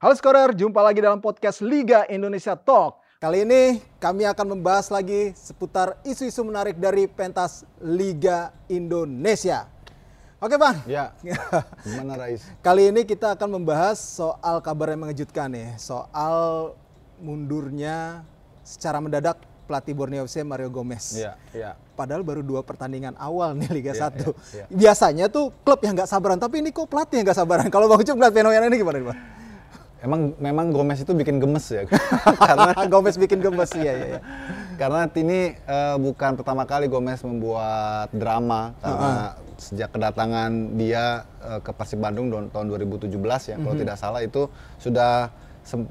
Halo Skorer, jumpa lagi dalam podcast Liga Indonesia Talk. Kali ini kami akan membahas lagi seputar isu-isu menarik dari pentas Liga Indonesia. Oke Bang. Ya, gimana Rais? Kali ini kita akan membahas soal kabar yang mengejutkan nih, soal mundurnya secara mendadak pelatih Borneo FC Mario Gomez. Iya, iya. Padahal baru dua pertandingan awal nih Liga Iya, 1. iya, iya. Biasanya tuh klub yang nggak sabaran, tapi ini kok pelatih yang nggak sabaran. Kalau Bang Ucup melihat fenomena ini gimana nih Bang? Emang memang Gomez itu bikin gemes ya, karena Gomez bikin gemes, iya iya. iya. karena ini eh, bukan pertama kali Gomez membuat drama karena sejak kedatangan dia eh, ke Persib Bandung tahun 2017 ya, kalau tidak salah itu sudah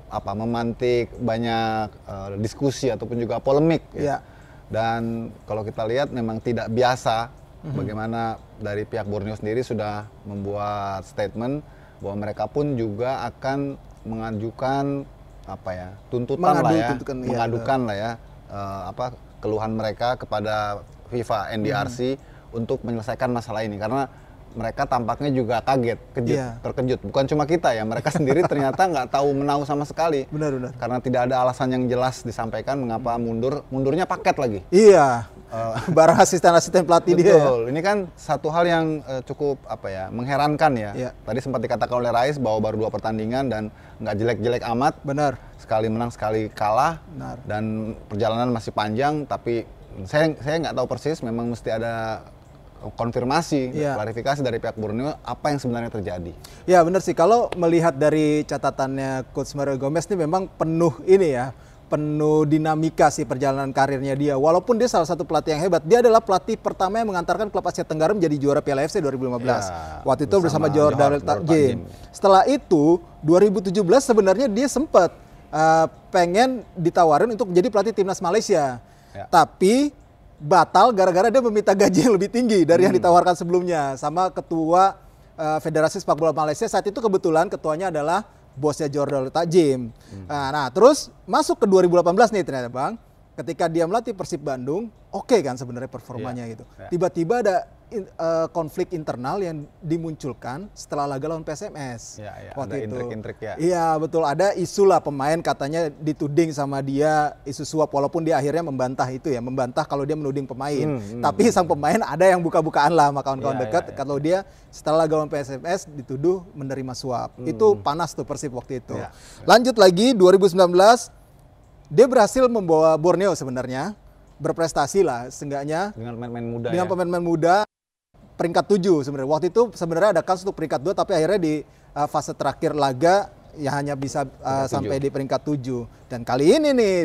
apa memantik banyak eh, diskusi ataupun juga polemik. Ya. Dan kalau kita lihat memang tidak biasa bagaimana dari pihak Borneo sendiri sudah membuat statement bahwa mereka pun juga akan mengajukan apa ya tuntutan Mengadu lah ya, tuntutan, iya, mengadukan lah ya eh, apa keluhan mereka kepada FIFA NDRC untuk menyelesaikan masalah ini karena mereka tampaknya juga kaget, kejut, Iya. terkejut. Bukan cuma kita ya, mereka sendiri ternyata nggak tahu menau sama sekali. Benar benar. Karena tidak ada alasan yang jelas disampaikan mengapa mundur, mundurnya paket lagi. Iya. Barang asisten-asisten pelatih dia. ya. Betul. Ini kan satu hal yang eh, cukup apa ya, mengherankan ya. Iya. Tadi sempat dikatakan oleh Rais bahwa baru dua pertandingan dan nggak jelek-jelek amat. Benar. Sekali menang, sekali kalah. Benar. Dan perjalanan masih panjang, tapi saya saya nggak tahu persis. Memang mesti ada konfirmasi, Iya. klarifikasi dari pihak Borneo apa yang sebenarnya terjadi. Ya benar sih. Kalau melihat dari catatannya Coach Mario Gomez ini memang penuh ini ya, penuh dinamika sih perjalanan karirnya dia. Walaupun dia salah satu pelatih yang hebat, dia adalah pelatih pertama yang mengantarkan klub Asia Tenggara menjadi juara Piala AFC 2015. Ya, Waktu itu bersama bersama Takjim. Takjim. Setelah itu 2017 sebenarnya dia sempat uh, pengen ditawarin untuk menjadi pelatih timnas Malaysia. Ya. Tapi batal gara-gara dia meminta gaji yang lebih tinggi dari yang ditawarkan sebelumnya sama ketua uh, Federasi Sepak Bola Malaysia saat itu kebetulan ketuanya adalah bosnya Jordal Tajim. Nah, nah, terus masuk ke 2018 nih ternyata Bang. Ketika dia melatih Persib Bandung, oke kan sebenarnya performanya Iya, gitu. iya. Tiba-tiba ada in- eh, konflik internal yang dimunculkan setelah laga lawan PSMS. Iya, iya, waktu ada itu. intrik-intrik ya. Iya betul ada isu lah pemain katanya dituding sama dia isu suap walaupun dia akhirnya membantah itu ya membantah kalau dia menuding pemain. Hmm, hmm, Tapi sang pemain ada yang buka-bukaan lah sama kawan-kawan Iya, dekat iya, iya. kalau dia setelah laga lawan PSMS dituduh menerima suap. Itu panas tuh Persib waktu itu. Hmm. Iya, Lanjut lagi 2019 dia berhasil membawa Borneo sebenarnya berprestasi lah seenggaknya Dengan pemain-pemain muda dengan ya. pemain-pemain muda peringkat 7 sebenarnya. Waktu itu sebenarnya ada kasus untuk peringkat 2 tapi akhirnya di uh, fase terakhir laga ya hanya bisa uh, sampai di peringkat 7. Dan kali ini nih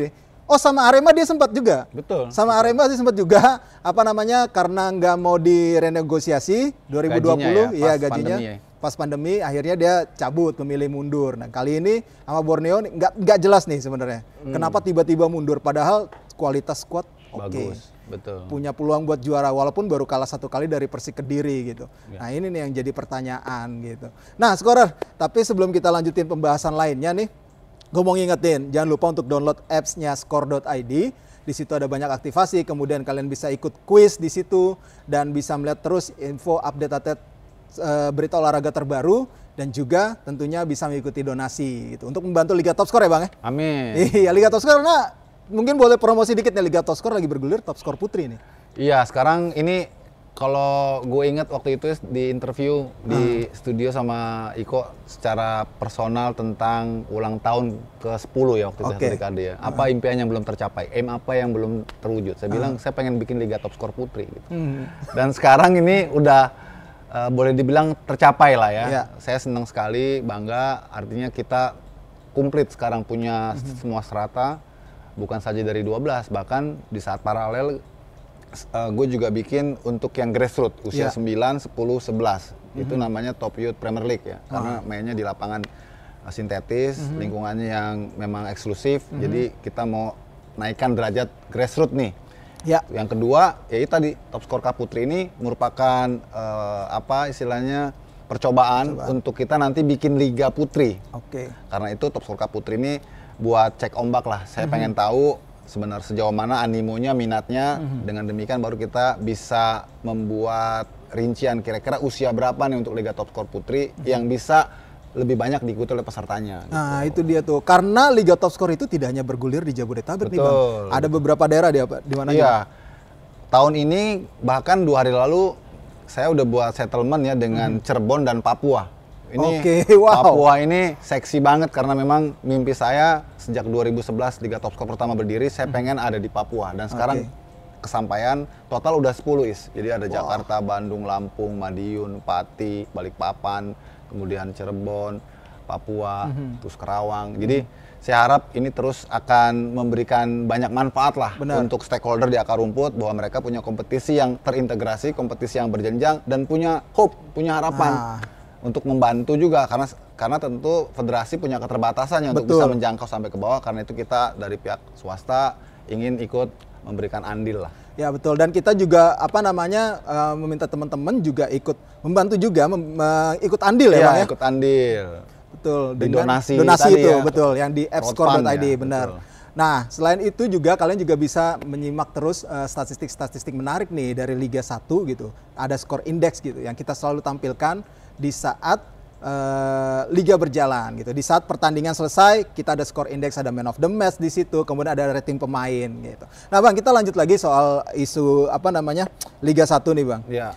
Oh sama Arema dia sempat juga. Betul. Sama Arema sih sempat juga apa namanya karena nggak mau direnegosiasi 2020 Gajinya ya, iya pas gajinya pandemi ya. pas pandemi akhirnya dia cabut memilih mundur. Nah kali ini sama Borneo nggak nggak jelas nih sebenarnya kenapa tiba-tiba mundur padahal kualitas squad oke Bagus, betul. punya peluang buat juara walaupun baru kalah satu kali dari Persik Kediri gitu. Ya. Nah ini nih yang jadi pertanyaan gitu. Nah scorer, tapi sebelum kita lanjutin pembahasan lainnya nih, gue mau ngingetin jangan lupa untuk download appsnya score.id. Di situ ada banyak aktivasi, kemudian kalian bisa ikut quiz di situ dan bisa melihat terus info update-update eh, berita olahraga terbaru dan juga tentunya bisa mengikuti donasi gitu untuk membantu Liga Top Score ya bang ya. Amin. Iya Liga Top Score karena mungkin boleh promosi dikit nih Liga Top Score lagi bergulir Top Score Putri nih. Iya, sekarang ini kalau gue ingat waktu itu di interview di studio sama Iko secara personal tentang ulang tahun ke-10 ya waktu itu Oke. ketika dia. Apa impian yang belum tercapai? Aim apa yang belum terwujud? Saya bilang saya pengen bikin Liga Top Skor Putri gitu. Dan sekarang ini udah eh, boleh dibilang tercapai lah ya. Iya. Saya senang sekali, bangga. Artinya kita komplit sekarang punya semua serata bukan saja dari 12 bahkan di saat paralel gue juga bikin untuk yang grassroots usia Iya. 9, 10, 11. Itu namanya Top Youth Premier League ya. Karena mainnya di lapangan uh, sintetis, lingkungannya yang memang eksklusif. Jadi kita mau naikkan derajat grassroots nih. Ya. Yang kedua, ya itu tadi Top Score Cup Putri ini merupakan eh, apa istilahnya percobaan untuk kita nanti bikin liga putri. Oke. Karena itu Top Score Cup Putri ini buat cek ombak lah. Saya pengen tahu sebenarnya sejauh mana animonya, minatnya. Dengan demikian baru kita bisa membuat rincian kira-kira usia berapa nih untuk Liga Top Score Putri yang bisa lebih banyak diikuti oleh pesertanya. gitu. Nah, itu dia tuh. Karena Liga Top Score itu tidak hanya bergulir di Jabodetabek nih, Bang. Betul. Ada beberapa daerah di apa di mana? Iya. Tahun ini bahkan dua hari lalu saya udah buat settlement ya dengan Cirebon dan Papua. Ini Hmm. Oke, wow. Papua ini seksi banget karena memang mimpi saya sejak 2011 Liga Top Score pertama berdiri saya pengen ada di Papua dan sekarang Hmm. Oke. kesampaian total udah 10 is. Jadi ada Jakarta, Bandung, Lampung, Madiun, Pati, Balikpapan, kemudian Cirebon, Papua, Mhm. terus Kerawang. Jadi saya harap ini terus akan memberikan banyak manfaat lah Benar. untuk stakeholder di akar rumput bahwa mereka punya kompetisi yang terintegrasi, kompetisi yang berjenjang dan punya hope, punya harapan Nah. Untuk membantu juga karena karena tentu federasi punya keterbatasannya untuk Betul. bisa menjangkau sampai ke bawah karena itu kita dari pihak swasta ingin ikut memberikan andil lah. Ya betul dan kita juga apa namanya eh, meminta teman-teman juga ikut membantu juga mem- me- ikut andil ya, Iya, Bang ya. ikut andil. Betul. Di donasi donasi tadi itu ya, betul yang di appscore.id ya, benar. betul. Nah, selain itu juga kalian juga bisa menyimak terus eh, statistik-statistik menarik nih dari Liga 1 gitu. Ada skor indeks gitu yang kita selalu tampilkan di saat eh, liga berjalan gitu. Di saat pertandingan selesai, kita ada skor indeks, ada man of the match di situ, kemudian ada rating pemain gitu. Nah, Bang, kita lanjut lagi soal isu apa namanya? Liga 1 nih, Bang Ya.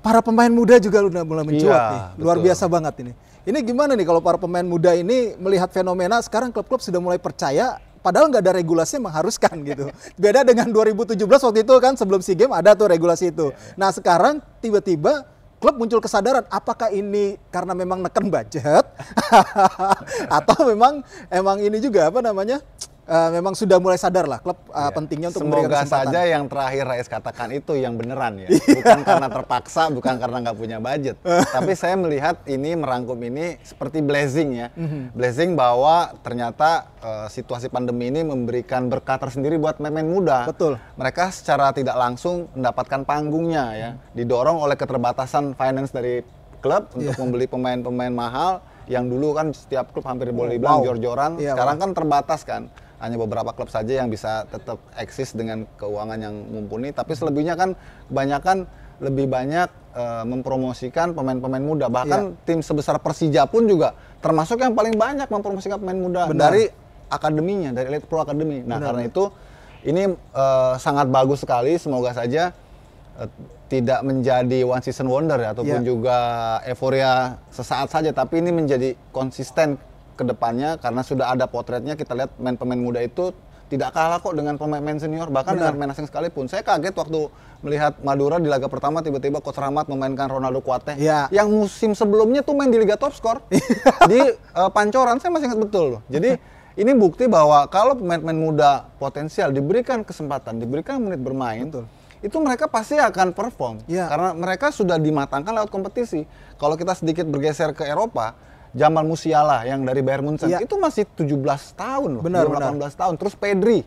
para pemain muda juga udah mulai mencuat Iya, nih. Luar betul. biasa banget ini. Ini gimana nih kalau para pemain muda ini melihat fenomena sekarang klub-klub sudah mulai percaya padahal nggak ada regulasi yang mengharuskan gitu. Beda dengan 2017 waktu itu kan sebelum SEA Games ada tuh regulasi itu. Nah, sekarang tiba-tiba klub muncul kesadaran apakah ini karena memang neken budget atau memang emang ini juga apa namanya? Eh, memang sudah mulai sadar lah klub eh, pentingnya untuk memberikan Semoga kesempatan. saja yang terakhir Rais katakan itu yang beneran ya. Bukan karena terpaksa, bukan karena nggak punya budget. Tapi saya melihat ini merangkum ini seperti blessing ya. Mhm. Blessing bahwa ternyata eh, situasi pandemi ini memberikan berkah tersendiri buat pemain muda. Betul. Mereka secara tidak langsung mendapatkan panggungnya ya. Didorong oleh keterbatasan finance dari klub untuk Iya. membeli pemain-pemain mahal yang dulu kan setiap klub hampir boleh dibilang wow. jor-joran. Iya, Sekarang kan terbatas kan hanya beberapa klub saja yang bisa tetap eksis dengan keuangan yang mumpuni tapi selebihnya kan kebanyakan lebih banyak eh, mempromosikan pemain-pemain muda bahkan Iya. tim sebesar Persija pun juga termasuk yang paling banyak mempromosikan pemain muda Benar. dari akademinya dari Elite Pro Academy nah Benar, karena itu ini eh, sangat bagus sekali semoga saja eh, tidak menjadi one season wonder ya ataupun Iya. juga euforia sesaat saja tapi ini menjadi konsisten ke depannya karena sudah ada potretnya kita lihat main pemain muda itu tidak kalah kok dengan pemain-pemain senior bahkan Benar. dengan pemain asing sekalipun saya kaget waktu melihat Madura di laga pertama tiba-tiba Coach Rahmat memainkan Ronaldo Kuate Iya. yang musim sebelumnya tuh main di Liga Top Skor di eh, Pancoran saya masih ingat betul loh jadi ini bukti bahwa kalau pemain-pemain muda potensial diberikan kesempatan diberikan menit bermain Betul. itu mereka pasti akan perform Iya. karena mereka sudah dimatangkan lewat kompetisi. Kalau kita sedikit bergeser ke Eropa, Jamal Musiala yang dari Bayern Munchen Iya. itu masih 17 tahun loh, Benar, belum benar. 18 tahun. Terus Pedri,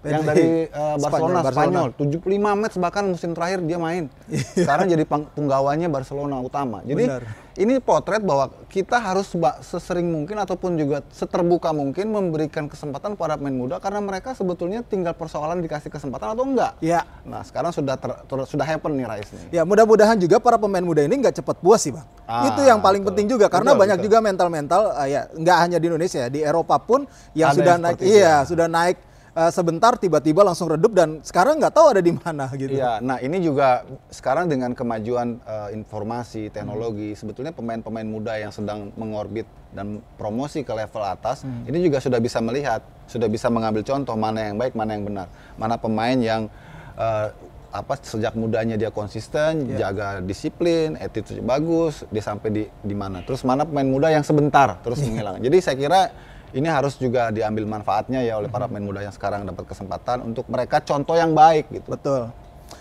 yang Pedri. dari eh, Barcelona, Spanyol, Spanyol, 75 match bahkan musim terakhir dia main. Sekarang jadi punggawanya Barcelona utama. Jadi Benar. ini potret bahwa kita harus sesering mungkin ataupun juga seterbuka mungkin memberikan kesempatan pada pemain muda karena mereka sebetulnya tinggal persoalan dikasih kesempatan atau enggak. Ya. Nah sekarang sudah ter- ter- sudah happen nih Rais nih. Ya mudah-mudahan juga para pemain muda ini nggak cepat puas sih bang. Ah, itu yang paling betul. penting juga karena Betul, banyak betul. juga mental-mental uh, ya nggak hanya di Indonesia ya di Eropa pun yang Ada sudah yang naik iya ya. sudah naik uh, sebentar tiba-tiba langsung redup dan sekarang nggak tahu ada di mana gitu. Iya, nah ini juga sekarang dengan kemajuan eh, informasi, teknologi, sebetulnya pemain-pemain muda yang sedang mengorbit dan promosi ke level atas, ini juga sudah bisa melihat, sudah bisa mengambil contoh mana yang baik, mana yang benar, mana pemain yang eh, apa sejak mudanya dia konsisten, jaga disiplin, attitude bagus, dia sampai di di mana. Terus mana pemain muda yang sebentar terus menghilang. Jadi saya kira ini harus juga diambil manfaatnya ya oleh para pemain muda yang sekarang dapat kesempatan untuk mereka contoh yang baik gitu. Betul.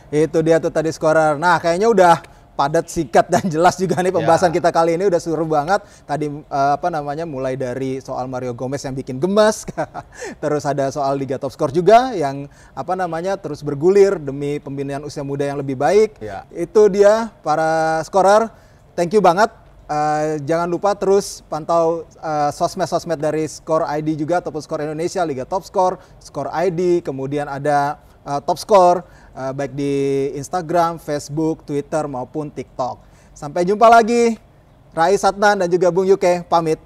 Itu dia tuh tadi skorer. Nah kayaknya udah padat, sikat dan jelas juga nih pembahasan Ya. kita kali ini udah seru banget. Tadi eh, apa namanya mulai dari soal Mario Gomez yang bikin gemas, terus ada soal Liga Top Skor juga yang apa namanya terus bergulir demi pembinaan usia muda yang lebih baik. Ya. Itu dia para skorer. Thank you banget. Eh, jangan lupa terus pantau eh, sosmed-sosmed dari Skor ID juga ataupun Skor Indonesia, Liga Top Skor, Skor ID, kemudian ada eh, Top Skor eh, baik di Instagram, Facebook, Twitter maupun TikTok. Sampai jumpa lagi. Rais Satnan dan juga Bung Yuke pamit.